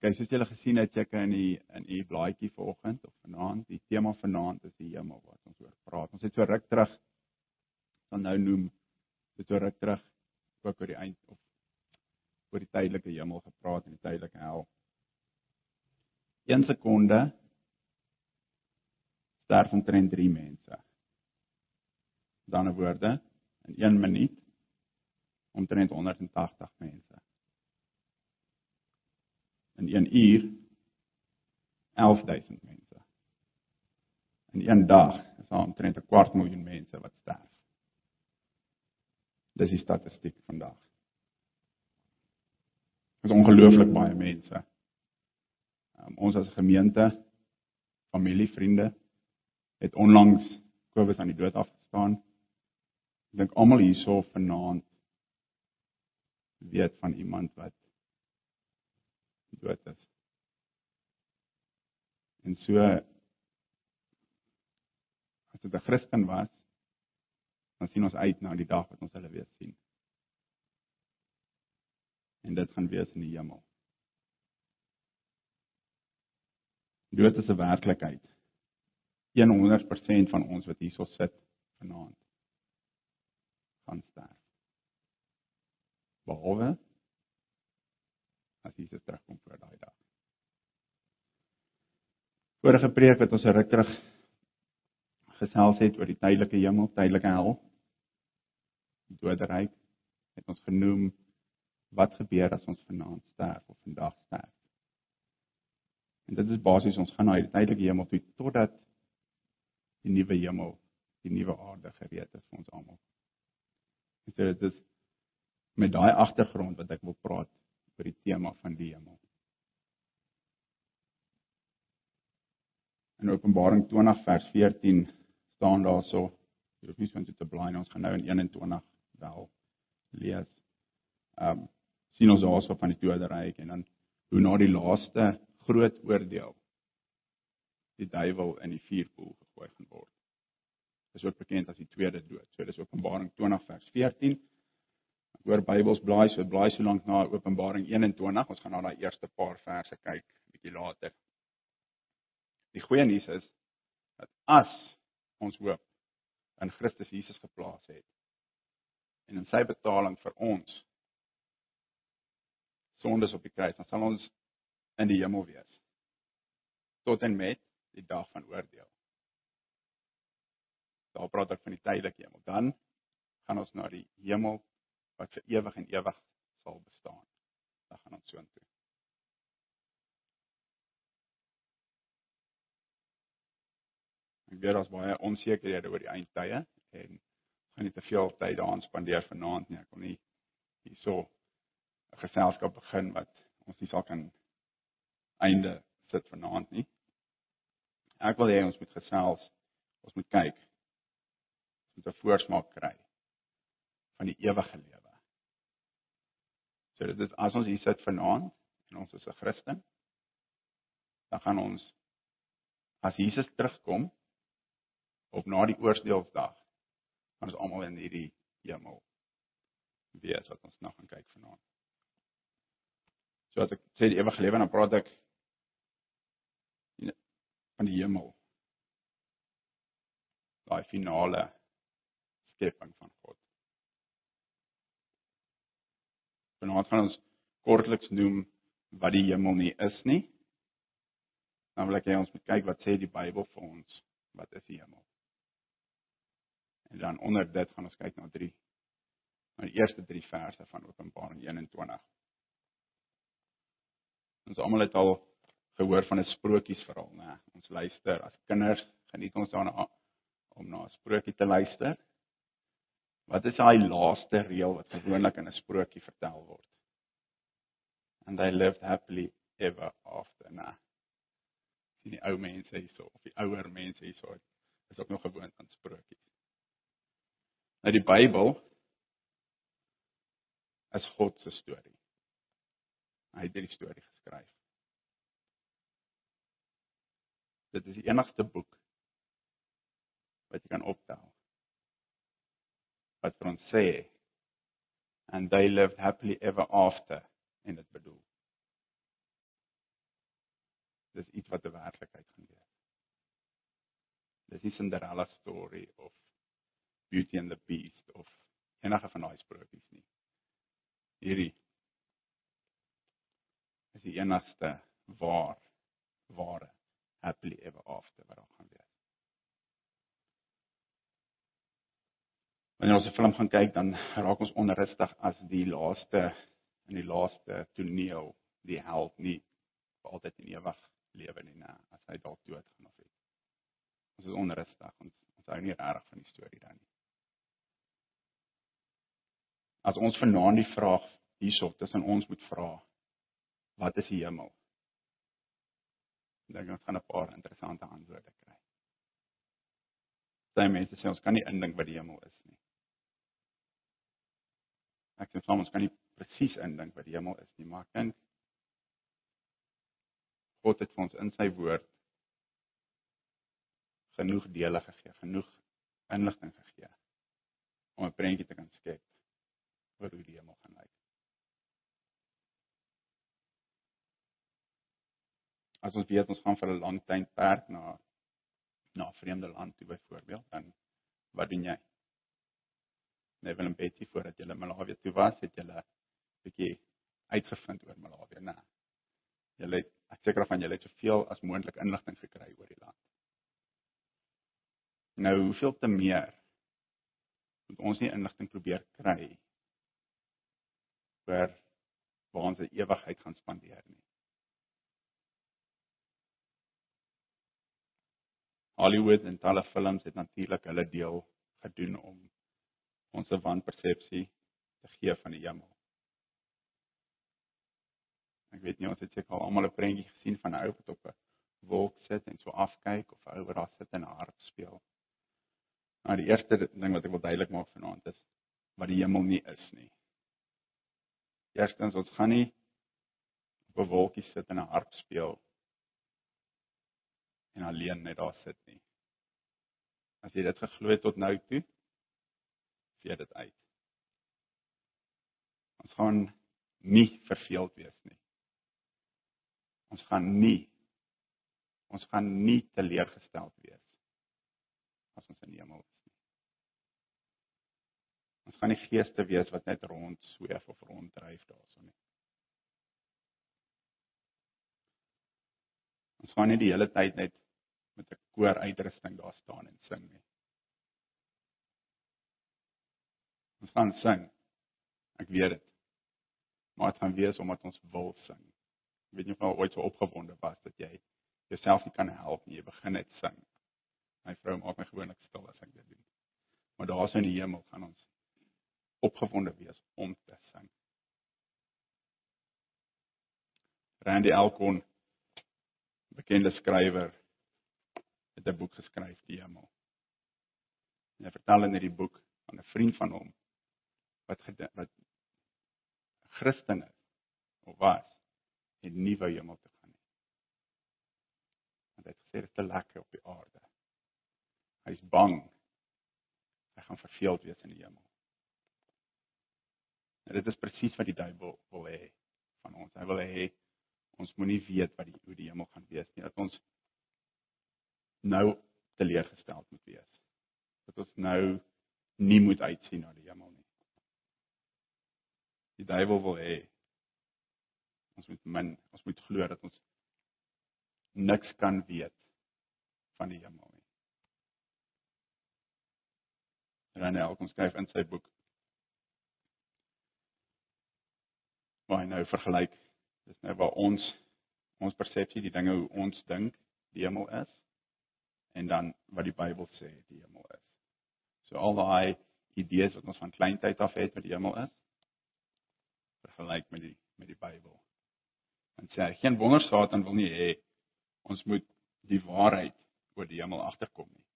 Okay, soos julle gesien het seker in die in u blaadjie vanoggend of vanaand, die tema vanaand is die hemel wat ons oor praat. Ons het so ruk terug dan nou noem dit so ruk terug ook oor die eind of oor die tydelike hemel gepraat en die tydelike hel. 1 sekonde sterf omtrent 3 mense. Dan 'n woorde in 1 minuut omtrent 180 mense. In 1 uur 11000 mense. In 1 dag is daar omtrent 'n kwart miljoen mense wat sterf. Dis die statistiek vandag. Dit is ongelooflik baie mense. Um, ons as gemeente, familie, vriende het onlangs Kobus aan die dood afgestaan. Ek dink almal hierso vanaand weet van iemand wat dood is. En so as dit 'n Christen was, dan sien ons uit na die dag wat ons hulle weer sien. En dit gaan wees in die hemel. Dood is 'n werklikheid. 100% van ons wat hierso sit vanaand gaan sterf. Behalwe as Jesus terugkom vir daai dag. Vorige preek wat ons 'n ruk terug gesels het oor die tydelike hemel, tydelike hel, die doderyk, het ons genoem wat gebeur as ons vanaand sterf of vandag sterf. En dit is basies ons gaan na die tydelike hemel toe totdat die nuwe hemel, die nuwe aarde gereed is vir ons almal. So dit is met daai agtergrond wat ek wil praat oor die tema van die hemel. In Openbaring 20 vers 14 staan daarso, jy hoef nie so te blaai ons gaan nou in 21 wel lees. Ehm um, sien ons daarso van die doderyk en dan hoe na die laaste groot oordeel die duiwel in die vuurpoel gegooi gaan word. Dit ook bekend as die tweede dood. So dis Openbaring 20 vers 14 oor Bybels blaai, so blaai so lank na Openbaring 21. Ons gaan na daai eerste paar verse kyk bietjie later. Die goeie nuus is dat as ons hoop in Christus Jesus geplaas het en in sy betaling vir ons sondes op die kruis, dan sal ons in die hemel wees. Tot en met die dag van oordeel. Daar praat ek van die tydelike hemel. Dan gaan ons na die hemel wat vir ewig en ewig sal bestaan. Dan gaan ons soontoe. Ek weet daar's baie onsekerhede oor die eindtye en gaan nie te veel tyd daaraan spandeer vanaand nie. Ek wil nie hierso 'n geselskap begin wat ons nie sal kan einde sit vanaand nie. Ek wil hê ons moet gesels, ons moet kyk. Ons moet 'n voorsmaak kry van die ewige lewe. So dit is as ons hier sit vanaand en ons is 'n Christen, dan gaan ons as Jesus terugkom op na die oordeelsdag, ons almal in hierdie hemel wees wat ons nou gaan kyk vanaand. So as ek sê die ewige lewe, dan praat ek van die hemel. Daai finale skepping van God. Vanaand gaan ons kortliks noem wat die hemel nie is nie. Dan wil ek hê ons moet kyk wat sê die Bybel vir ons wat is die hemel. En dan onder dit gaan ons kyk na drie na die eerste 3 verse van Openbaring 21. Ons almal het al gehoor van 'n sprokiesverhaal, né? Ons luister as kinders, geniet ons daarna om na 'n sprokie te luister. Wat is daai laaste reël wat gewoonlik in 'n sprokie vertel word? And they lived happily ever after. Na. Sien die ou mense hierso of die ouer mense hierso is ook nog gewoond aan sprokies. Nou die Bybel is God se storie. Hy het hierdie storie geskryf. Dit is die enigste boek wat jy kan optel wat vir ons sê and they lived happily ever after en dit bedoel dis iets wat 'n werklikheid gaan wees. Dis nie Cinderella story of Beauty and the Beast of enige van daai sprokies nie. Hierdie is die enigste waar ware happily ever after wat daar gaan wees. Wanneer ons 'n film gaan kyk, dan raak ons onrustig as die laaste in die laaste toneel die held nie vir altyd en ewig lewe nie, nee, as hy dalk dood gaan of iets. Ons is onrustig, ons ons hou nie regtig van die storie dan nie. As ons vanaand die vraag hierso tussen ons moet vra, wat is die hemel? Dan gaan ons 'n paar interessante antwoorde kry. Baie mense sê ons kan nie indink wat die hemel is nie. Ek sê soms kan nie presies indink wat die hemel is nie, maar ek dink God het vir ons in sy woord genoeg dele gegee, genoeg inligting gegee om 'n prentjie te kan skep oor hoe die hemel gaan lyk. As ons weet ons gaan vir 'n lang tydperk na na 'n vreemde land toe byvoorbeeld, dan wat doen jy? Nee, wel 'n bietjie voordat jy Malawi toe was, het jy 'n bietjie uitgevind oor Malawi, né? Jy het ek seker van julle het soveel as moontlik inligting gekry oor die land. Nou, hoeveel te meer moet ons nie inligting probeer kry oor waar ons ewigheid gaan spandeer nie. Hollywood en talle films het natuurlik hulle deel gedoen om ons wanpersepsie te gee van die hemel. Ek weet nie of dit seker al almal 'n prentjie gesien van 'n ou wat op 'n wolk sit en so afkyk of 'n ou wat daar sit en 'n harp speel. Nou die eerste ding wat ek wil duidelik maak vanaand is wat die hemel nie is nie. Eerstens ons gaan nie op 'n wolkie sit en 'n harp speel en alleen net daar sit nie. As jy dit geglo het tot nou toe, sê dit uit. Ons gaan nie verveeld wees nie. Ons gaan nie ons gaan nie teleurgesteld wees as ons in die hemel Ons gaan nie geeste wees wat net rond sweef of ronddryf daarso nie. Ons gaan nie die hele tyd net met 'n koor uitrusting daar staan en sing nie. Ons gaan sing. Ek weet dit. Maar dit gaan wees omdat ons wil sing. Ek weet nie of jy ooit so opgewonde was dat jy jouself nie kan help nie. Jy begin net sing. My vrou maak my gewoonlik stil as ek dit doen. Maar daar's in die hemel gaan ons opgewonde wees om te sing. Randy Alcorn, bekende skrywer, het 'n boek geskryf, Die Hemel. En hy vertel in hierdie boek van 'n vriend van hom wat wat Christen is of was en nie wou hemel toe gaan nie. Want hy het gesê dit is te lekker op die aarde. Hy's bang hy gaan verveeld wees in die hemel. En dit is presies wat die duiwel wil hê van ons. Hy wil hê ons moenie weet wat die hoe die hemel gaan wees nie. Dat ons nou teleurgesteld moet wees. Dat ons nou nie moet uitsien na die hemel nie. Die duiwel wil hê ons moet min, ons moet glo dat ons niks kan weet van die hemel nie. Ranel kom skryf in sy boek waar hy nou vergelyk dis nou waar ons ons persepsie die dinge hoe ons dink die hemel is en dan wat die Bybel sê die hemel is. So al daai idees wat ons van kleintyd af het wat die hemel is vergelyk met die met die Bybel. En sê geen wonder Satan wil nie hê ons moet die waarheid oor die hemel agterkom nie.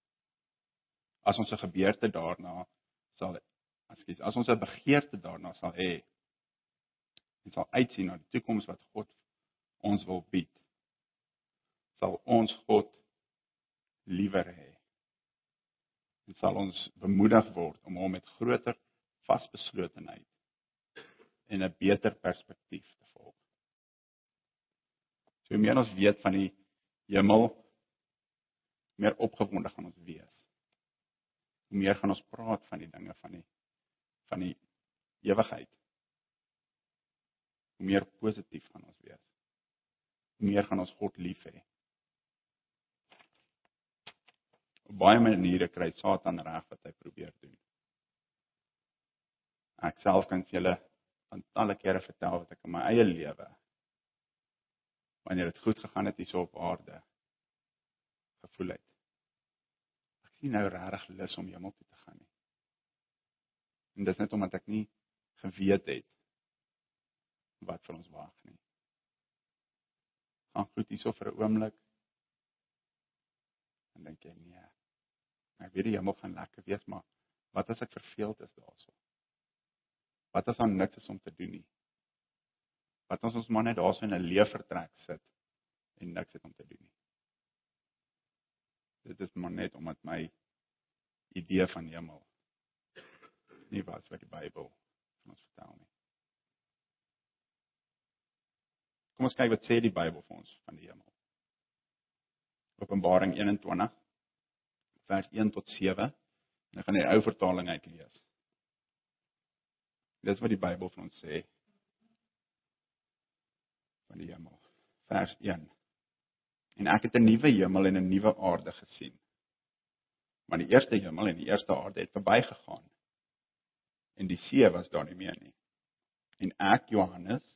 As ons 'n gebeurte daarna sal ekskuus, as ons 'n begeerte daarna sal hê en sal uitsien na die toekoms wat God ons wil bied, sal ons God liewer hê. Dit sal ons bemoedig word om hom met groter vasbeslotenheid en 'n beter perspektief te volg. So meer ons weet van die hemel meer opgewonde gaan ons wees. Hoe meer gaan ons praat van die dinge van die van die ewigheid. Hoe meer positief gaan ons wees. Hoe meer gaan ons God lief hê. Op baie maniere kry Satan reg wat hy probeer doen. Ek self kan julle van talle kere vertel wat ek in my eie lewe wanneer dit goed gegaan het hier op aarde gevoel het. Ek sien nou regtig lus om hemel toe te gaan nie. En dis net omdat ek nie geweet het wat vir ons wag nie. Gaan goed hierso vir 'n oomblik. En dink jy nee. Ek weet die hemel gaan lekker wees, maar wat as ek verveeld is daarso? Wat as dan niks is om te doen nie? Wat as ons maar net daarso in 'n leefvertrek sit en niks het om te doen nie? Dit is maar net omdat my idee van hemel nie was wat die Bybel vir ons vertel nie. Kom ons kyk wat sê die Bybel vir ons van die hemel. Openbaring 21 vers 1 tot 7. En ek gaan die ou vertaling uitlees. Dit is wat die Bybel vir ons sê van die hemel. Vers 1. En ek het 'n nuwe hemel en 'n nuwe aarde gesien. Maar die eerste hemel en die eerste aarde het verbygegaan. En die see was daar nie meer nie. En ek Johannes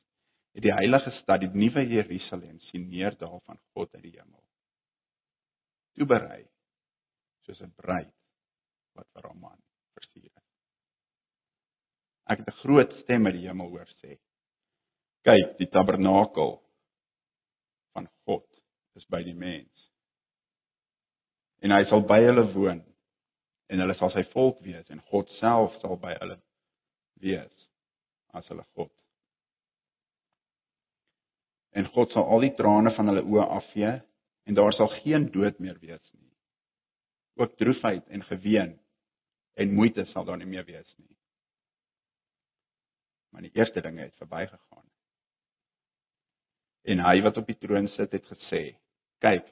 het die heilige stad, die nuwe Jerusalem sien neerdal van God uit die hemel. Toe berei soos 'n bruid wat vir haar man versier is. Ek het 'n groot stem uit die hemel hoor sê: Kyk, die tabernakel van God is by die mens. En hy sal by hulle woon en hulle sal sy volk wees en God self sal by hulle wees as hulle God. En God sal al die trane van hulle oë afvee en daar sal geen dood meer wees nie. Ook droefheid en geween en moeite sal daar nie meer wees nie. Maar die eerste dinge het verbygegaan. En hy wat op die troon sit het gesê: kyk,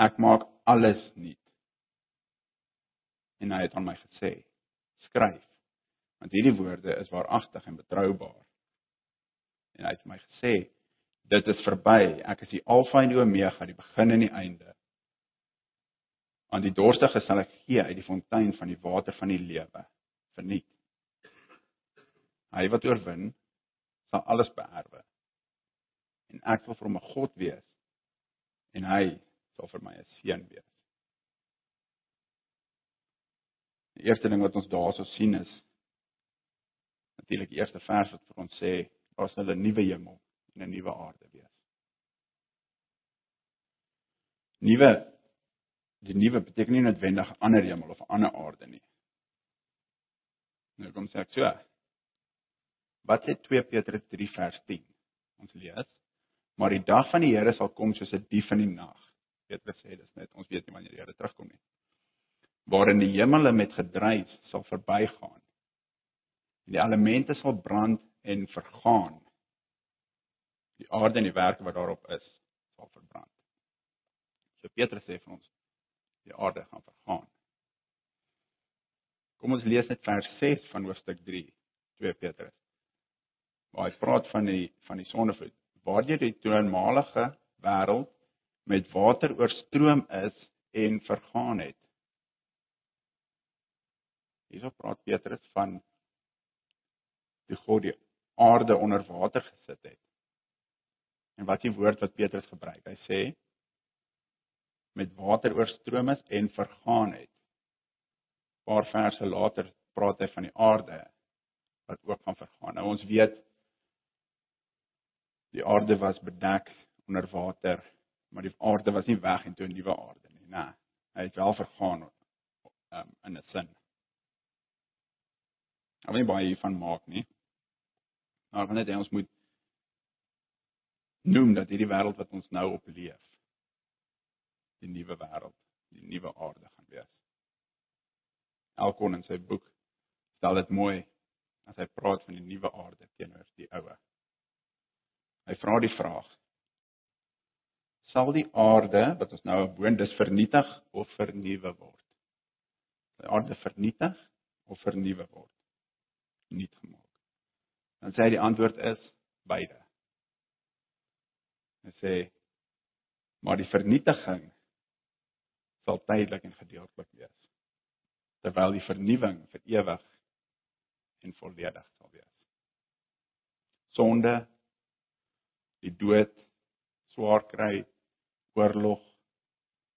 ek maak alles nuut. En hy het aan my gesê, skryf, want hierdie woorde is waaragtig en betroubaar. En hy het my gesê, dit is verby, ek is die Alfa en die Omega, die begin en die einde. Aan die dorstige sal ek gee uit die fontein van die water van die lewe, verniet. Hy wat oorwin, sal alles beerwe. En ek sal vir hom 'n God wees en hy sal vir my 'n seën wees. Die eerste ding wat ons daarso sien is natuurlik die eerste vers wat vir ons sê daar sal 'n nuwe hemel en 'n nuwe aarde wees. Nuwe die nuwe beteken nie noodwendig 'n ander hemel of 'n ander aarde nie. Nou kom sê ek so. Wat sê 2 Petrus 3 vers 10? Ons lees maar die dag van die Here sal kom soos 'n dief in die nag. Petrus sê dis net ons weet nie wanneer die Here terugkom nie. Waarin die hemele met gedruis sal verbygaan. Die elemente sal brand en vergaan. Die aarde en die werke wat daarop is sal verbrand. So Petrus sê vir ons die aarde gaan vergaan. Kom ons lees net vers 6 van hoofstuk 3, 2 Petrus. Waar hy praat van die van die sondevloed waardeur die toenmalige wêreld met water oorstroom is en vergaan het. Hierso praat Petrus van die God die aarde onder water gesit het. En wat die woord wat Petrus gebruik, hy sê met water oorstroom is en vergaan het. 'n Paar verse later praat hy van die aarde wat ook gaan vergaan. Nou ons weet die aarde was bedek onder water, maar die aarde was nie weg en toe 'n nuwe aarde nie, nê. Hy het wel vergaan um, in 'n sin. Ek weet baie hiervan maak nie. Maar van net ons moet noem dat hierdie wêreld wat ons nou op leef, die nuwe wêreld, die nuwe aarde gaan wees. Elkon in sy boek stel dit mooi as hy praat van die nuwe aarde teenoor die ou. Hy vra die vraag: sal die aarde wat ons nou woon dis vernietig of vernuwe word. Die aarde vernietig of vernuwe word. Nuut gemaak. Dan sê hy die antwoord is beide. Hy sê maar die vernietiging sal tydelik en gedeeltelik wees terwyl die vernuwing vir ewig en volledig sal wees. Sonde, die dood, swaar kry, oorlog,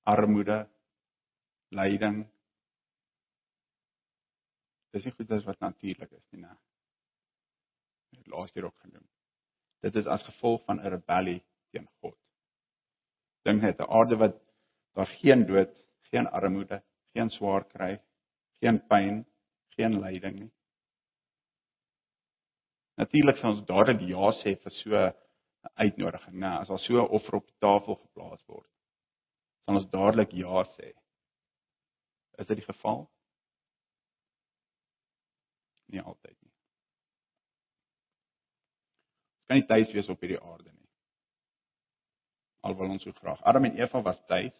armoede, lyding. Dis nie goed as wat natuurlik is nie, né? Het laas keer ook genoem. Dit is as gevolg van 'n rebellie teen God. Dink net 'n aarde wat daar geen dood, geen armoede, geen swaar kry, geen pyn, geen lyding nie. Natuurlik sal ons dadelik ja sê vir so 'n uitnodiging, né? As daar so 'n offer op die tafel geplaas word, sal ons dadelik ja sê. Is dit die geval? Nie altyd nie. Ons kan nie tuis wees op hierdie aarde nie. Alhoewel ons so graag. Adam en Eva was tuis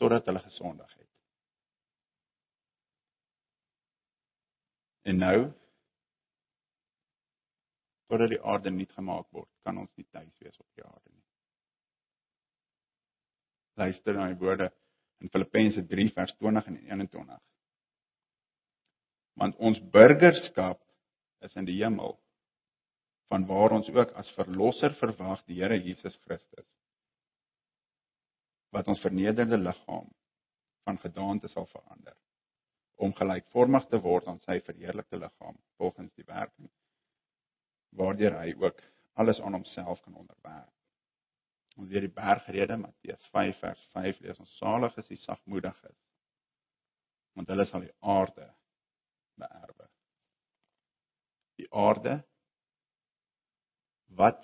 totdat hulle gesondig het. En nou totdat die aarde nuut gemaak word, kan ons nie tuis wees op die aarde nie. Luister na die woorde in Filippense 3 vers 20 en 21. Want ons burgerskap is in die hemel, vanwaar ons ook as verlosser verwag die Here Jesus Christus wat ons vernederde liggaam van gedaante sal verander om gelykvormig te word aan sy verheerlikte liggaam volgens die werking waardeur hy ook alles aan homself kan onderwerp. Ons leer die bergrede Matteus 5 vers 5 lees ons salig is die sagmoediges want hulle sal die aarde beerwe. Die aarde wat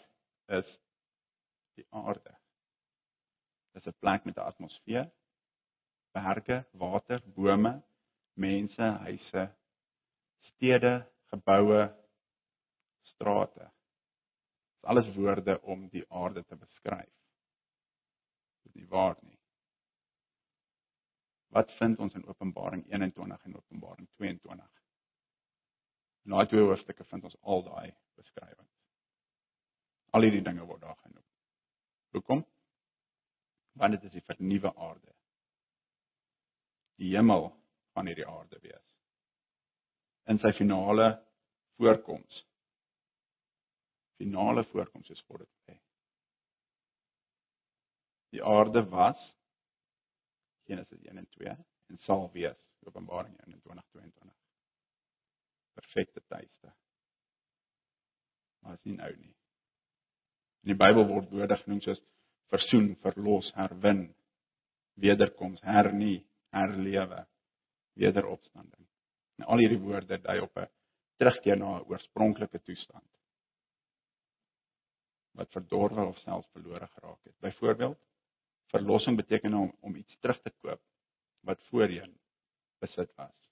is die aarde? Dis 'n plek met 'n atmosfeer, berge, water, bome, mense, huise, stede, geboue, strate. Dis alles woorde om die aarde te beskryf. Dit is nie waar nie. Wat vind ons in Openbaring 21 en Openbaring 22? In daai twee hoofstukke vind ons al daai beskrywings. Al hierdie dinge word daar genoem. Hoekom? Want dit is die vernuwe aarde. Die hemel van hierdie aarde wees. In sy finale voorkoms finale voorkoms soos God dit sê. Die aarde was Genesis 1 en 2 en sal wees Openbaring 21:22. Perfekte tuiste. Maar is nie nou nie. In die Bybel word woorde genoem soos versoen, verlos, herwin, wederkoms, hernie, herlewe, wederopstanding. En al hierdie woorde dui op 'n terugkeer na 'n oorspronklike toestand wat verdorwe of selfs verlore geraak het. Byvoorbeeld, verlossing beteken om om iets terug te koop wat voorheen besit was.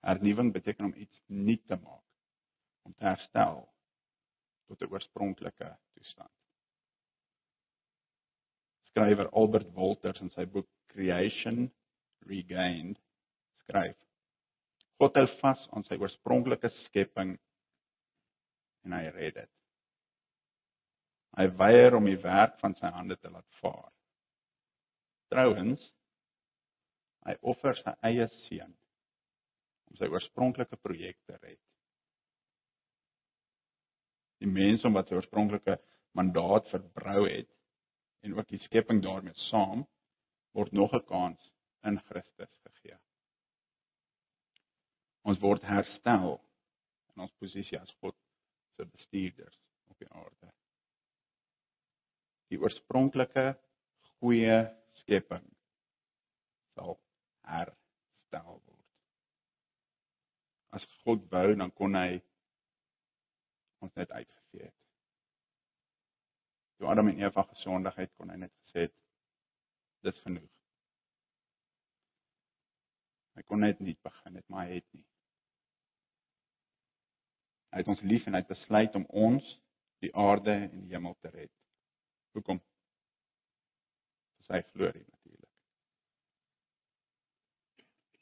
Hernuwing beteken om iets nuut te maak, om te herstel tot 'n oorspronklike toestand. Skrywer Albert Wolters in sy boek Creation Regained skryf: God hou vas aan sy oorspronklike skepping en hy red dit. Hy weier om die werk van sy hande te laat vaar. Trouwens, hy offer sy eie seun om sy oorspronklike projek te red. Die mens om wat sy oorspronklike mandaat verbrou het en ook die skepping daarmee saam word nog 'n kans in Christus gegee. Ons word herstel in ons posisie as God se bestuurders op die aarde die oorspronklike goeie skepping sal herstel word. As God wou, dan kon hy ons net het. Toe Adam en Eva gesondig het, kon hy net gesê het dis genoeg. Hy kon net nie begin het, maar hy het nie. Hy het ons lief en hy het besluit om ons, die aarde en die hemel te red. Hoekom? sy glorie natuurlik.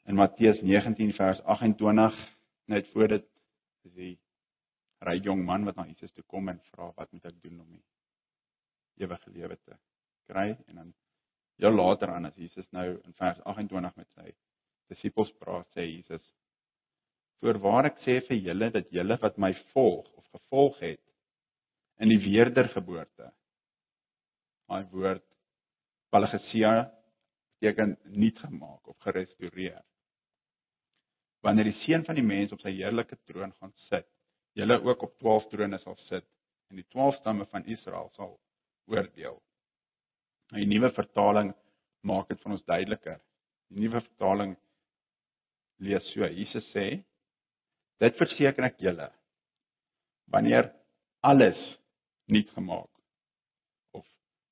In Matteus 19 vers 28 net voor dit is die ryk jong man wat na Jesus toe kom en vra wat moet ek doen om die ewige lewe te kry. En dan ja later aan as Jesus nou in vers 28 met sy disippels praat sê Jesus Voorwaar ek sê vir julle dat julle wat my volg of gevolg het in die wedergeboorte. Daai woord palagesia beteken nuut gemaak of gerestoreer. Wanneer die seun van die mens op sy heerlike troon gaan sit julle ook op 12 trone sal sit en die 12 stamme van Israel sal oordeel. 'n Nuwe vertaling maak dit vir ons duideliker. Die nuwe vertaling lees so: Jesus sê: Dit verseker ek julle wanneer alles nuut gemaak of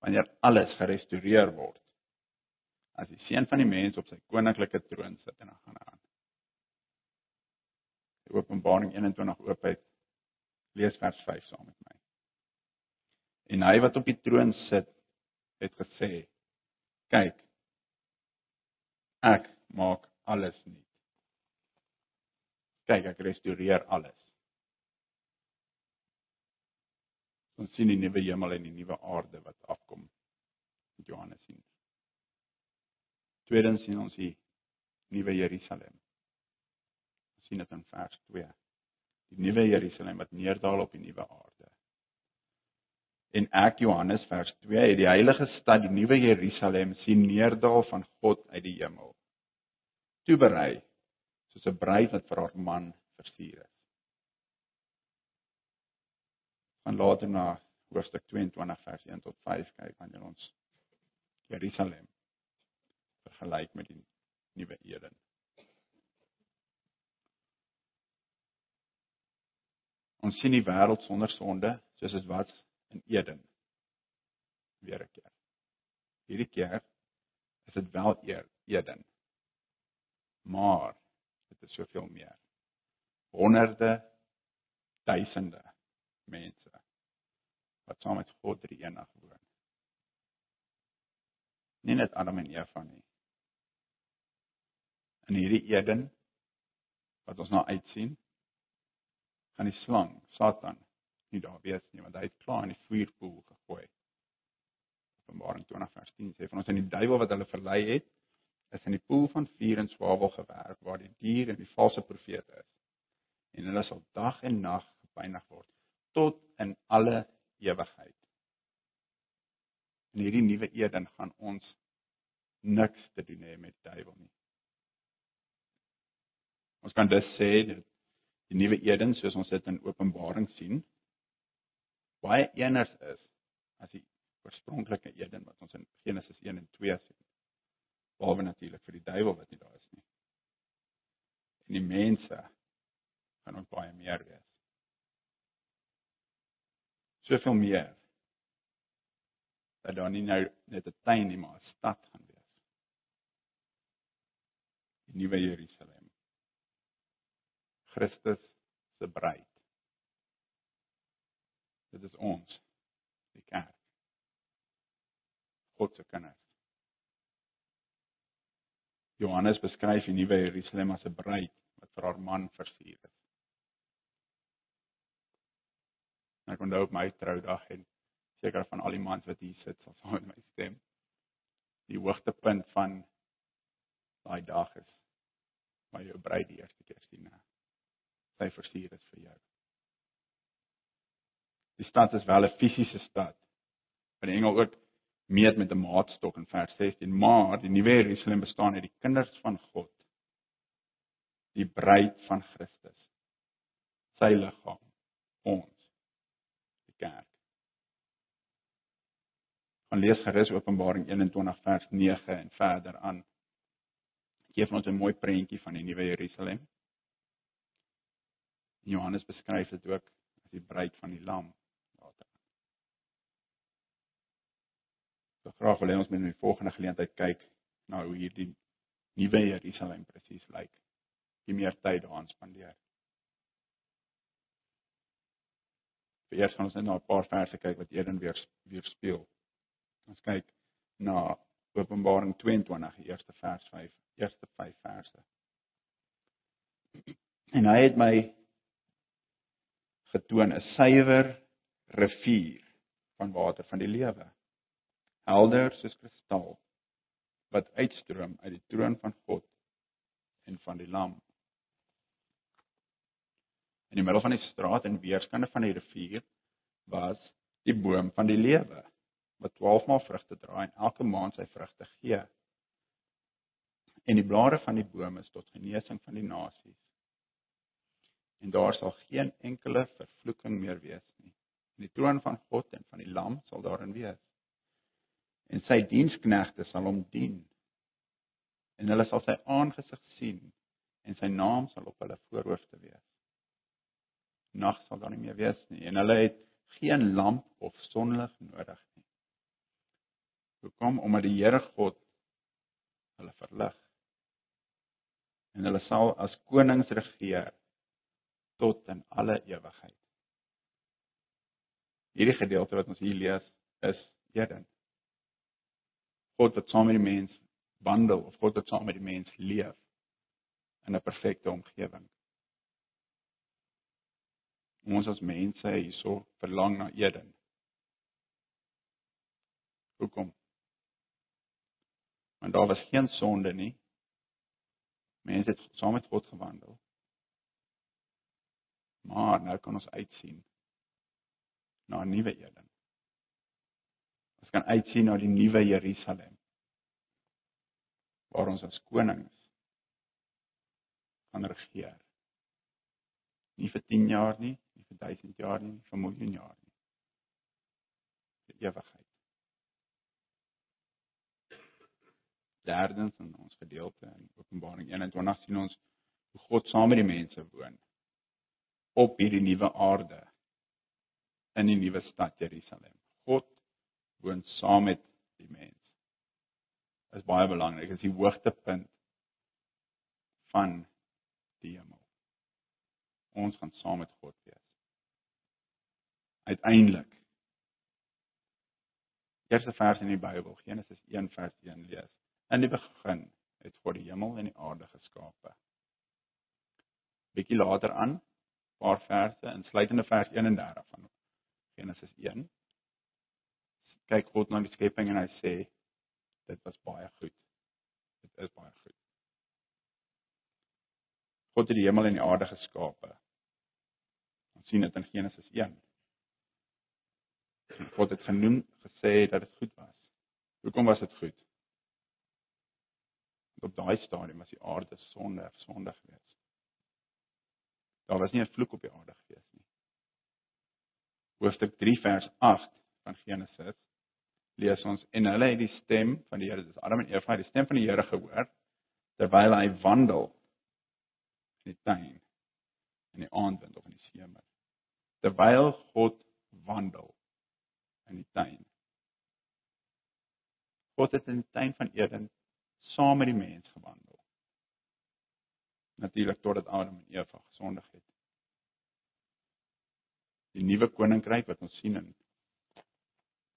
wanneer alles gerestoreer word as die seun van die mens op sy koninklike troon sit en dan gaan aan. Openbaring 21 oopheid lees vers 5 saam met my. En hy wat op die troon sit, het gesê: "Kyk, ek maak alles nuut. Kyk, ek restoreer alles." Ons sien die nuwe hemel en die nuwe aarde wat afkom. Johannes sien. Tweedens sien ons die nuwe Jerusalem. Ons sien dit in vers 2 die nuwe Jerusalem wat neerdal op die nuwe aarde. En ek Johannes vers 2 het die heilige stad, die nuwe Jerusalem sien neerdal van God uit die hemel. Toeberei soos 'n bruid wat vir haar man versier is. Van later na hoofstuk 22 vers 1 tot 5 kyk wanneer ons Jerusalem vergelyk met die nuwe Eden. Ons sien die wêreld sonder sonde soos dit was in Eden. Weer 'n keer. Hierdie keer is dit wel eer Eden. Maar dit is soveel meer. Honderde duisende mense wat saam met God drie enig woon. Nie net Adam en Eva nie. In hierdie Eden wat ons nou uitsien, gaan die slang, Satan, nie daar wees nie want hy het klaar in die vuurpoel gegooi. Openbaring 20 vers 10 sê van ons in die duiwel wat hulle verlei het, is in die poel van vuur en swavel gewerk waar die dier en die valse profeet is. En hulle sal dag en nag gepynig word tot in alle ewigheid. In hierdie nuwe Eden gaan ons niks te doen hê met duiwel nie. Ons kan dus sê dat die nuwe Eden soos ons dit in Openbaring sien baie eners is as die oorspronklike Eden wat ons in Genesis 1 en 2 sien. Behalwe natuurlik vir die duiwel wat nie daar is nie. En die mense gaan ook baie meer wees. Soveel meer dat daar nie nou net 'n tuin nie maar 'n stad gaan wees. Die nuwe Jerusalem. Christus se bruid. Dit is ons, die kerk. God se kinders. Johannes beskryf die nuwe Jerusalem as 'n bruid wat vir haar man versier is. Ek onthou op my troudag en seker van al die mans wat hier sit sal saam met my stem. Die hoogtepunt van daai dag is waar jou bruid die eerste keer sien. Sy versier is vir jou. Die stad is wel 'n fisiese stad. Maar die engel ook meet met 'n maatstok in vers 16, maar die nuwe Jerusalem bestaan uit die kinders van God. Die bruid van Christus. Sy liggaam, ons, die kerk. Gaan lees gerus Openbaring 21 vers 9 en verder aan. Gee vir ons 'n mooi prentjie van die nuwe Jerusalem. Johannes beskryf dit ook as die bruid van die lam. So graag wil ons met in die volgende geleentheid kyk na hoe hierdie nuwe Jerusalem presies lyk. Wie meer tyd daaraan spandeer. Eers gaan ons net na 'n paar verse kyk wat Eden weer weer speel. Ons kyk na Openbaring 22, die eerste vers 5, eerste 5 verse. En hy het my getoon 'n suiwer rivier van water van die lewe. Helder soos kristal wat uitstroom uit die troon van God en van die Lam. In die middel van die straat en weerskante van die rivier was die boom van die lewe wat 12 maal vrugte dra en elke maand sy vrugte gee. En die blare van die boom is tot genesing van die nasies. En daar sal geen enkele vervloeking meer wees nie. En die troon van God en van die Lam sal daarin wees. En sy diensknegte sal hom dien. En hulle sal sy aangesig sien en sy naam sal op hulle voorhoofde wees. Nag sal daar nie meer wees nie en hulle het geen lamp of sonlig nodig nie. Hoekom? Omdat die Here God hulle verlig. En hulle sal as konings regeer tot in alle ewigheid. Hierdie gedeelte wat ons hier lees is Eden. God wat saam met die mens wandel of God wat saam met die mens leef in 'n perfekte omgewing. Ons as mense hierso verlang na Eden. Hoekom? Want daar was geen sonde nie. Mense het saam met God gewandel. Maar nou kan ons uitsien na 'n nuwe Eden. Kan uitsien na die nuwe Jerusalem waar ons as konings gaan regeer. Nie vir 10 jaar nie, nie vir 1000 jaar nie, vir miljoen jaar nie. Vir ewigheid. Derdens in ons gedeelte in Openbaring 21 sien ons hoe God saam met die mense woon op hierdie nuwe aarde in die nuwe stad Jerusalem. Woon saam met die mens. Is baie belangrik. Dit is die hoogtepunt van die hemel. Ons gaan saam met God wees. Uiteindelik. Eerste vers in die Bybel, Genesis 1 vers 1 lees. In die begin het God die hemel en die aarde geskape. Bietjie later aan, paar verse, insluitende vers 31 van Genesis 1. Kyk God na die skepping en hy sê dit was baie goed. Dit is baie goed. God het die hemel en die aarde geskape. Ons sien dit in Genesis 1. God het genoem gesê dat dit goed was. Hoekom was dit goed? Op daai stadium was die aarde sondig, sondig geweest. Daar was nie 'n vloek op die aarde geweest nie. Hoofstuk 3 vers 8 van Genesis lees ons en hulle het die stem van die Here, dis Adam en Eva, die stem van die Here gehoor terwyl hy wandel in die tuin in die aandwind of in die semer. Terwyl God wandel in die tuin. God het in die tuin van Eden saam met die mens gewandel. Natuurlik totdat Adam en Eva gesondig het. Die nuwe koninkryk wat ons sien in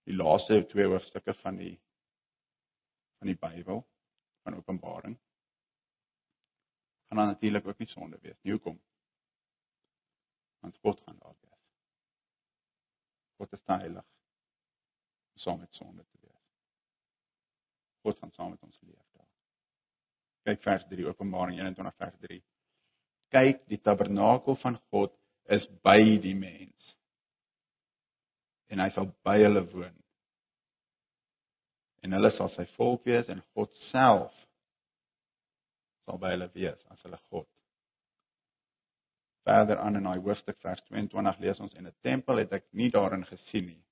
die laaste twee hoofstukke van die van die Bybel van Openbaring gaan dan natuurlik ook nie sonde wees nie. Hoekom? Want God gaan daar wees. God is heilig saam met sonde te wees. God gaan saam met ons leef daar. Kyk vers 3 Openbaring 21 vers 3. Kyk, die tabernakel van God is by die mens. En hy sal by hulle woon. En hulle sal sy volk wees en God self sal by hulle wees as hulle God. Verder aan in daai hoofstuk vers 22 lees ons en 'n tempel het ek nie daarin gesien nie.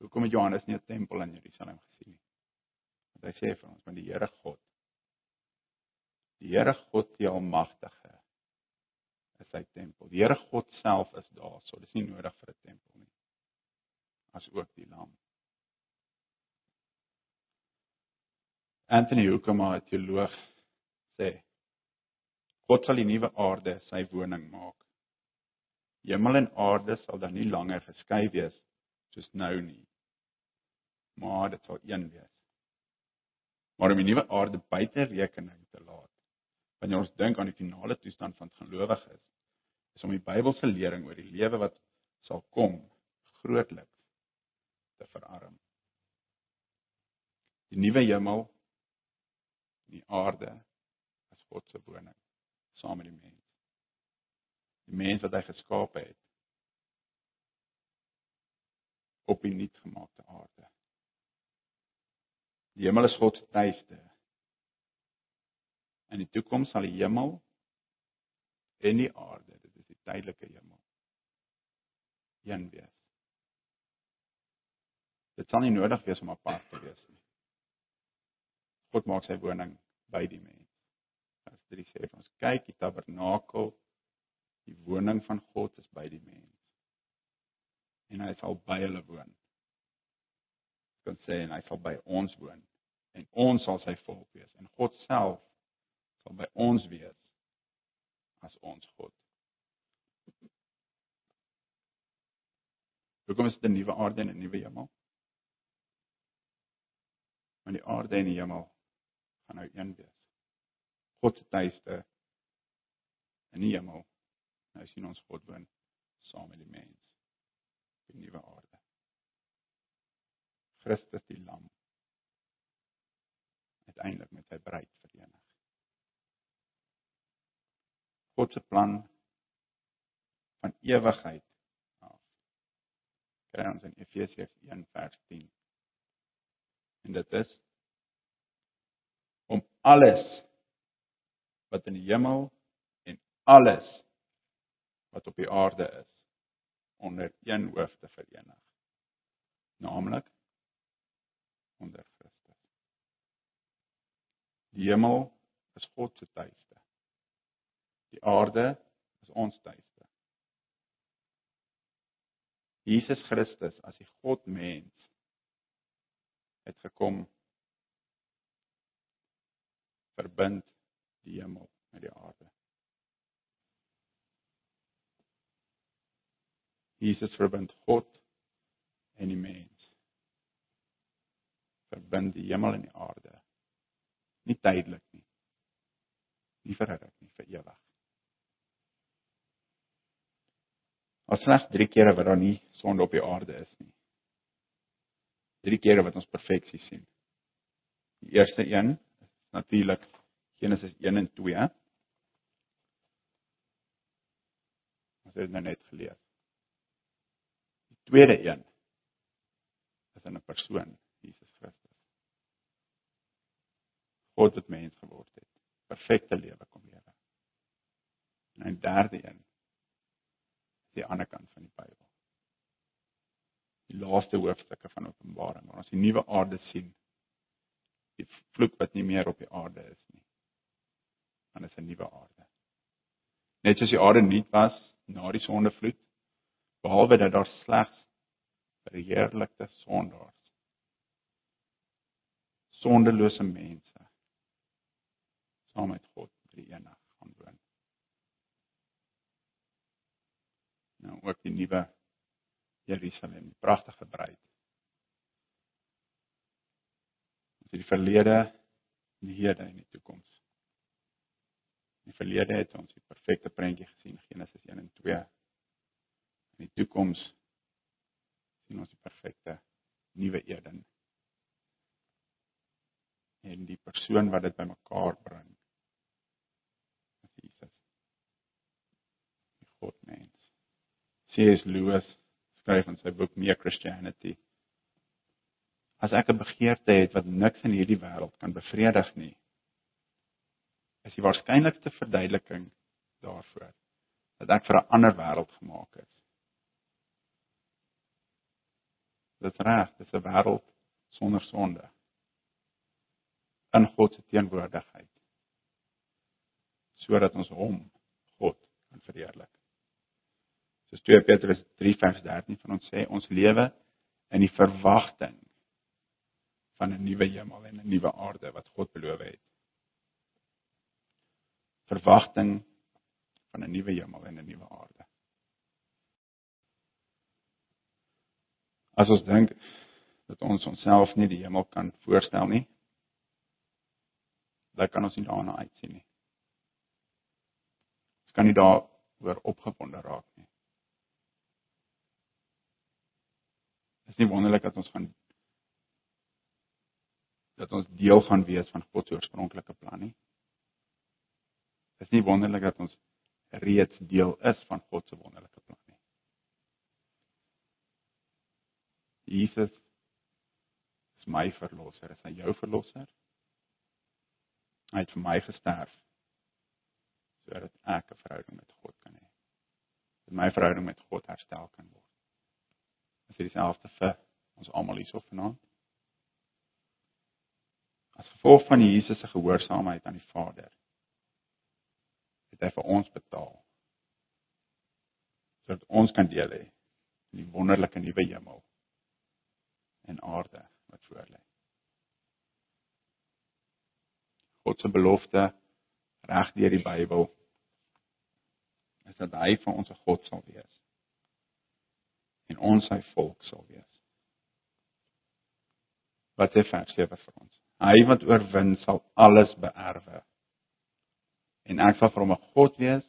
Hoekom het Johannes nie 'n tempel in Jerusalem gesien nie? Want hy sê vir ons van die Here God. Die Here God die almagtige is sy tempel. Die Here God self is daar, so dis nie nodig vir 'n tempel. As ook die lam. Anthony Hoekema, 'n teoloog, sê God sal die nuwe aarde sy woning maak. Hemel en aarde sal dan nie langer geskei wees soos nou nie. Maar dit sal een wees. Maar om die nuwe aarde buite rekening te laat. Wanneer ons dink aan die finale toestand van gelowiges, is om die Bybelse lering oor die lewe wat sal kom grootliks te verarm. Die nuwe hemel en die aarde as God se woning saam met die mens. Die mens wat hy geskaap het op die nuutgemaakte aarde. Die hemel is God se tuiste. In die toekoms sal die hemel en die aarde, dit is die tydelike hemel, een wees. Dit sal nie nodig wees om apart te wees nie. God maak sy woning by die mens. As dit sê vir ons kyk, die tabernakel, die woning van God is by die mens. En hy sal by hulle woon. Ek kan sê en hy sal by ons woon en ons sal sy volk wees en God self sal by ons wees as ons God. Hoekom is dit 'n nuwe aarde en 'n nuwe hemel? Want die aarde en die hemel gaan nou een wees. God se tuiste in die hemel. Nou sien ons God woon saam met die mens. Die nuwe aarde. Christus die lam uiteindelik met sy bruid verenig. God se plan van ewigheid af. Kry ons in Efesiërs 1 vers 10. En dit is om alles wat in die hemel en alles wat op die aarde is onder een hoof te verenig. Naamlik onder Christus. Die hemel is God se tuiste. Die aarde is ons tuiste. Jesus Christus as die God mens het gekom verbind die hemel met die aarde. Jesus verbind God en die mens. Verbind die hemel en die aarde. Nie tydelik nie. Nie vir ewig nie, vir ewig. Ons slegs 3 kere wat daar nie sonde op die aarde is nie. 3 kere wat ons perfeksie sien. Die eerste een is natuurlik Genesis 1 en 2. Ons het nou net gelees. Die tweede een is in 'n persoon, Jesus Christus. God het mens geword het, perfekte lewe kom lewe. En 'n derde een die ander kant van die Bybel. Die laaste hoofstukke van Openbaring waar ons die nuwe aarde sien. Die vloek wat nie meer op die aarde is nie dan is 'n nuwe aarde. Net soos die aarde nuut was na die sondevloed, behalwe dat daar slegs verheerlikte sondaars sondelose mense saam met God drie enig gaan woon. Nou ook die nuwe Jerusalem, pragtige bruid. Ons het die verlede, die hede en die toekoms. In die verlede het ons die perfekte prentjie gesien Genesis 1 en 2. In die toekoms sien ons die perfekte nuwe Eden. En die persoon wat dit bymekaar bring. Jesus. Die God mens. C.S. Lewis skryf in sy boek Mere Christianity. As ek 'n begeerte het wat niks in hierdie wêreld kan bevredig nie, is die waarskynlikste verduideliking daarvoor dat ek vir 'n ander wêreld gemaak is. Dit reg, dit is 'n wêreld sonder sonde. In God se teenwoordigheid. Sodat ons hom, God, kan verheerlik. Soos 2 Petrus 3 vers 13 van ons sê, ons lewe in die verwagting van 'n nuwe hemel en 'n nuwe aarde wat God beloof het verwagting van 'n nuwe hemel en 'n nuwe aarde. As ons dink dat ons onsself nie die hemel kan voorstel nie, Lyk kan ons nie daarna uitsien nie. Ons kan nie daaroor opgewonde raak nie. Is nie wonderlik dat ons van dat ons deel gaan wees van God se oorspronklike plan nie. Is nie wonderlik dat ons reeds deel is van God se wonderlike plan nie. Jesus is my verlosser, is hy jou verlosser? Hy het vir my gesterf sodat ek 'n verhouding met God kan hê. Dat my verhouding met God herstel kan word. Dit dieselfde vir ons almal hierso vanaand? As gevolg van Jesus se gehoorsaamheid aan die Vader, het hy vir ons betaal sodat ons kan deel hê in die wonderlike nuwe hemel en aarde wat voor lê. God se belofte reg deur die Bybel is dat hy van ons 'n God sal wees en ons sy volk sal wees. Wat sê vers 7 vir ons? Hy wat oorwin sal alles beerwe. En ek sal vir hom 'n God wees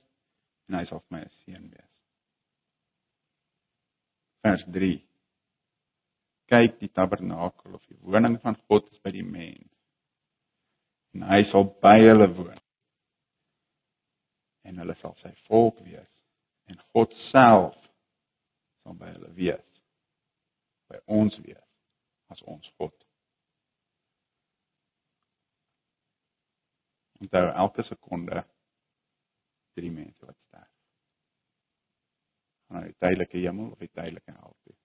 en hy sal vir my 'n seun wees. Vers 3 kyk die tabernakel of die woning van God is by die mens. En hy sal by hulle woon. En hulle sal sy volk wees en God self sal by hulle wees. By ons wees as ons God. Onthou elke sekonde drie mense wat sterf. Gaan na die tydelike hemel of die tydelike hel toe.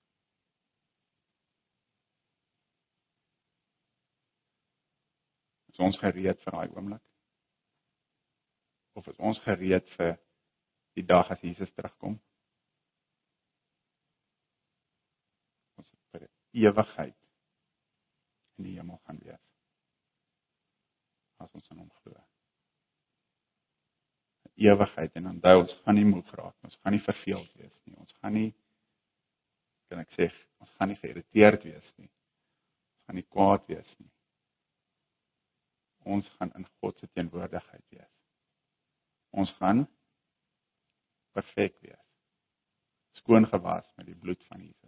Is ons gereed vir daai oomblik? Of is ons gereed vir die dag as Jesus terugkom? Ons vir ewigheid in die hemel gaan wees. As ons aan hom glo. Ewigheid en onthou ons gaan nie moeg raak, ons gaan nie verveeld wees nie. Ons gaan nie kan ek sê, ons gaan nie geïrriteerd wees nie. Ons gaan nie kwaad wees nie ons gaan in God se teenwoordigheid wees. Ons gaan perfek wees. Skoon gewas met die bloed van Jesus.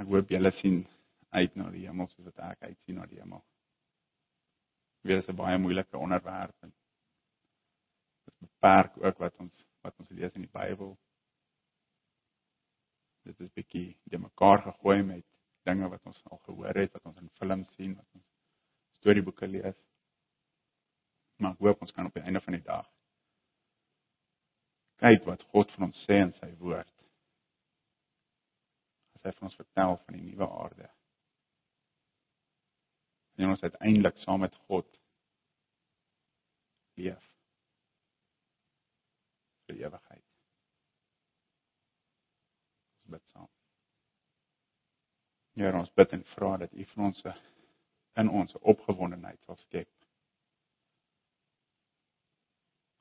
Ek hoop julle sien uit na die hemel soos wat ek uitsien na die hemel. Dit is 'n baie moeilike onderwerp en dit beperk ook wat ons wat ons lees in die Bybel. Dit is bietjie de mekaar gegooi met dinge wat ons al gehoor het, wat ons in films sien, wat ons storieboeke lees. Maar ek hoop ons kan op die einde van die dag kyk wat God van ons sê in sy woord. As hy vir ons vertel van die nuwe aarde. En ons uiteindelik saam met God leef vir ewigheid. Ons bid saam. Here ons bid en vra dat U vir ons in ons opgewondenheid sal skep.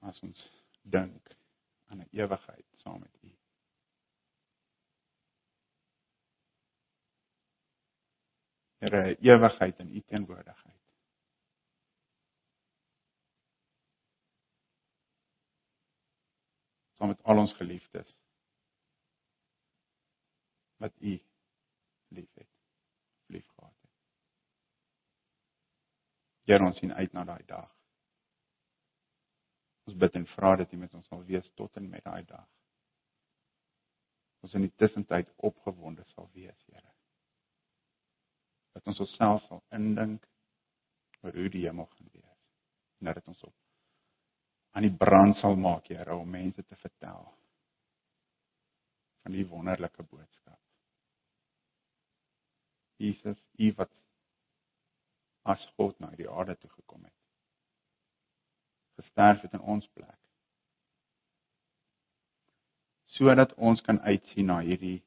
As ons dink aan 'n ewigheid saam met U. Here, ewigheid in U teenwoordigheid. Saam met al ons geliefdes wat U liefhet. Liefgehad het. Here ons sien uit na daai dag. Ons bid en vra dat U met ons sal wees tot en met daai dag. Ons in die tussentyd opgewonde sal wees, Here. Dat ons onsself sal indink oor hoe die hemel gaan wees. En dat dit ons op aan die brand sal maak, Here, om mense te vertel van die wonderlike boodskap. Jesus, U wat as God na die aarde toe gekom het. Gesterf het in ons plek. Sodat ons kan uitsien na hierdie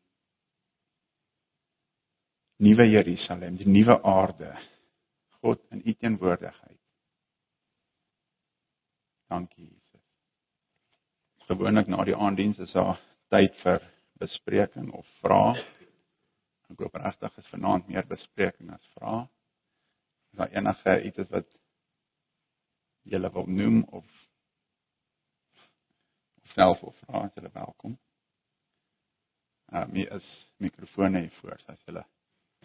nuwe Jerusalem, die nuwe aarde. God in U teenwoordigheid. Dankie Jesus. Gewoonlik na die aanddiens is daar tyd vir bespreking of vrae. Ek hoop regtig is vanaand meer bespreking as vrae. daar enige iets is wat julle wil noem of of self of vra as julle welkom. Uh my is mikrofone hier voor as julle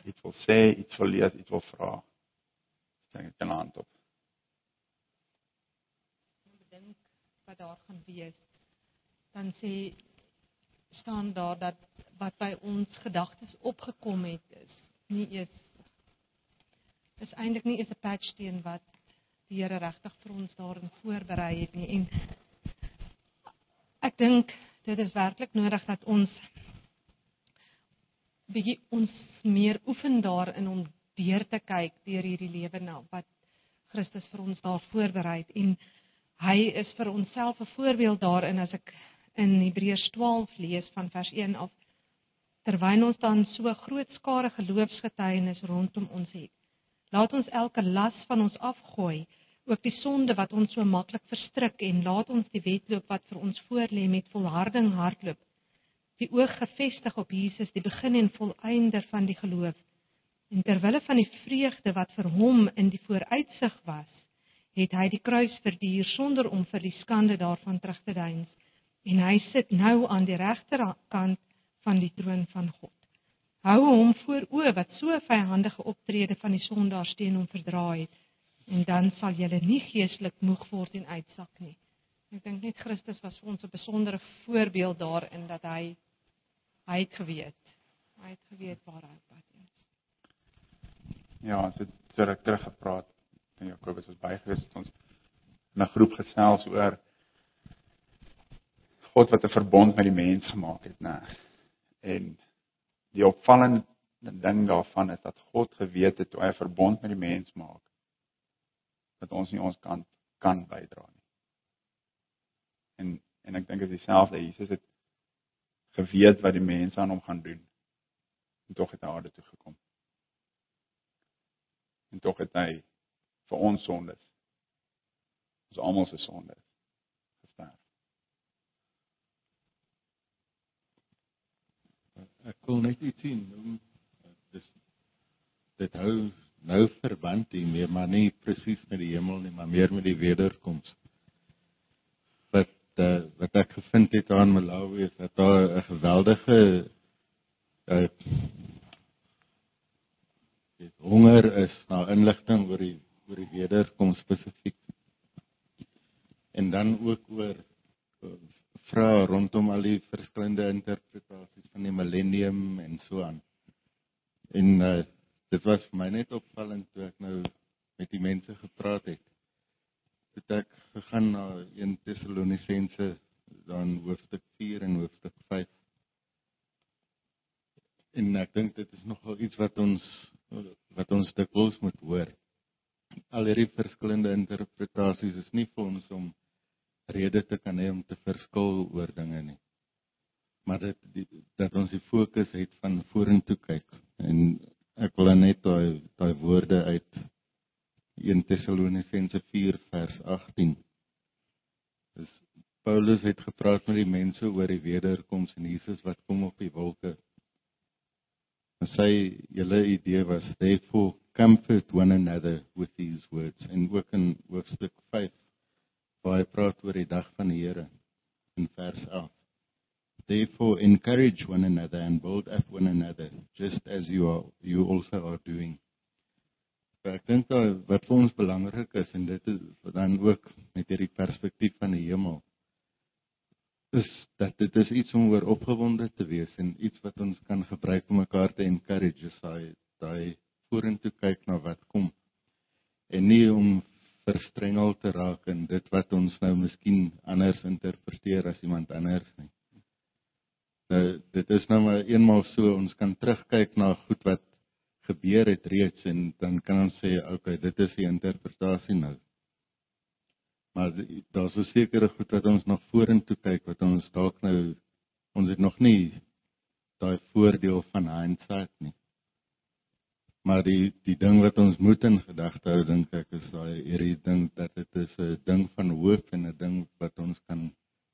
iets wil sê, iets wil lees, iets wil vra. Steek dit aan hand op. Dink wat daar gaan wees. Dan sê staan daar dat wat by ons gedagtes opgekom het is nie eers is eintlik nie eens 'n patchsteen wat die Here regtig vir ons daarin voorberei het nie en ek dink dit is werklik nodig dat ons bietjie ons meer oefen daarin om deur te kyk deur hierdie lewe na wat Christus vir ons daar voorberei het en hy is vir onsself 'n voorbeeld daarin as ek in Hebreërs 12 lees van vers 1 af terwyl ons dan so groot skare geloofsgetuienis rondom ons het. Laat ons elke las van ons afgooi, ook die sonde wat ons so maklik verstrik en laat ons die wedloop wat vir ons voorlê met volharding hardloop. Die oog gefestig op Jesus, die begin en volëinder van die geloof. En ter wille van die vreugde wat vir hom in die vooruitsig was, het hy die kruis verduur sonder om vir die skande daarvan terug te deins en hy sit nou aan die regterkant van die troon van God. Hou hom voor oë wat so vyhandige optrede van die sondaars teen hom verdra het en dan sal jy nie geestelik moeg word en uitsak nie. Ek dink net Christus was vir ons 'n besondere voorbeeld daarin dat hy hy het geweet. Hy het geweet waar hy pad is. Ja, ons het so ruk terug gepraat en Jakobus was baie gewees het ons in 'n groep gesels oor God wat 'n verbond met die mens gemaak het, né? En die opvallende ding daarvan is dat God geweet het toe hy 'n verbond met die mens maak dat ons nie ons kant kan bydra nie. En en ek dink dit is dieselfde. Jesus het geweet wat die mense aan hom gaan doen. En tog het hy aarde toe gekom. En tog het hy vir ons sondes ons almal se sondes gesterf. ek wil net iets sien dis dit hou nou verband hiermee maar nie presies met die hemel nie maar meer met die wederkoms uh, wat ek gevind het aan Malawi is dat daar 'n geweldige uh, dit honger is na inligting oor die oor die wederkoms spesifiek en dan ook oor vra rondom al die verskillende interpretasies van die millennium en so aan. En uh, dit was vir my net opvallend toe ek nou met die mense gepraat het. Toe ek gegaan na 1 Tessalonisense dan hoofstuk 4 en hoofstuk 5. En ek dink dit is nogal iets wat ons wat ons dikwels moet hoor. Al hierdie verskillende interpretasies is nie vir ons om rede te kan hê om te verskil oor dinge nie. Maar dit die, dat ons die fokus het van vorentoe kyk en ek wil net daai daai woorde uit 1 Tessalonisense 4 vers 18. Dis Paulus het gepraat met die mense oor die wederkoms en Jesus wat kom op die wolke. En sy hele idee was therefore comfort one another with these words en ook in hoofstuk 5 waar hy praat oor die dag van die Here in vers 11. Therefore encourage one another and build up one another just as you are you also are doing. Maar ek dink wat vir ons belangrik is en dit is dan ook met hierdie perspektief van die hemel is dat dit is iets om oor opgewonde te wees en iets wat ons kan gebruik om mekaar te encourage, daai daai vorentoe kyk na wat kom en nie om verstrengel te raak in dit wat ons nou miskien anders interpreteer as iemand anders nie. Nou dit is nou maar eenmal so ons kan terugkyk na goed wat gebeur het reeds en dan kan ons sê okay, dit is die interpretasie nou. Maar daar's so sekere goed wat ons nog vorentoe kyk wat ons dalk nou ons het nog nie daai voordeel van hindsight nie. Maar die die ding wat ons moet in gedagte hou dink ek is daai hierdie ding dat dit is 'n ding van hoop en 'n ding wat ons kan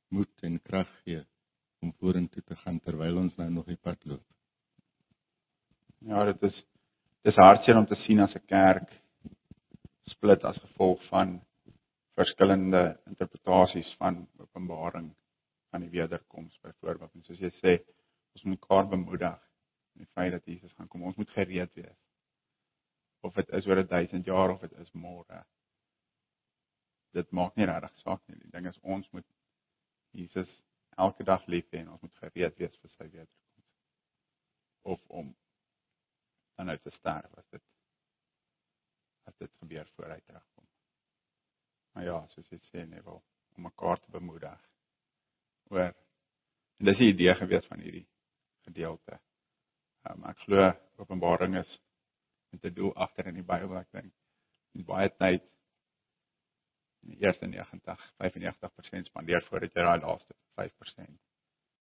moed en krag gee om vorentoe te gaan terwyl ons nou nog die pad loop. Ja, dit is dis hartseer om te sien as 'n kerk gesplit as gevolg van verskillende interpretasies van Openbaring van die wederkoms byvoorbeeld. En soos jy sê, ons moet mekaar bemoedig in die feit dat Jesus gaan kom. Ons moet gereed wees. Of dit is oor 1000 jaar of dit is môre. Dit maak nie regtig saak nie. Die ding is ons moet Jesus elke dag lief hê en ons moet gereed wees vir sy wederkoms. Of om dan uit te sterf as dit as dit gebeur voor hy terugkom. Maar ja, soos jy sê, nee, wel om mekaar te bemoedig. Oor en dis die idee gewees van hierdie gedeelte. Um, ek glo Openbaring is met 'n doel agter in die Bybel, ek dink. En baie tyd in die eerste 90, 95% spandeer voordat jy daai laaste 5%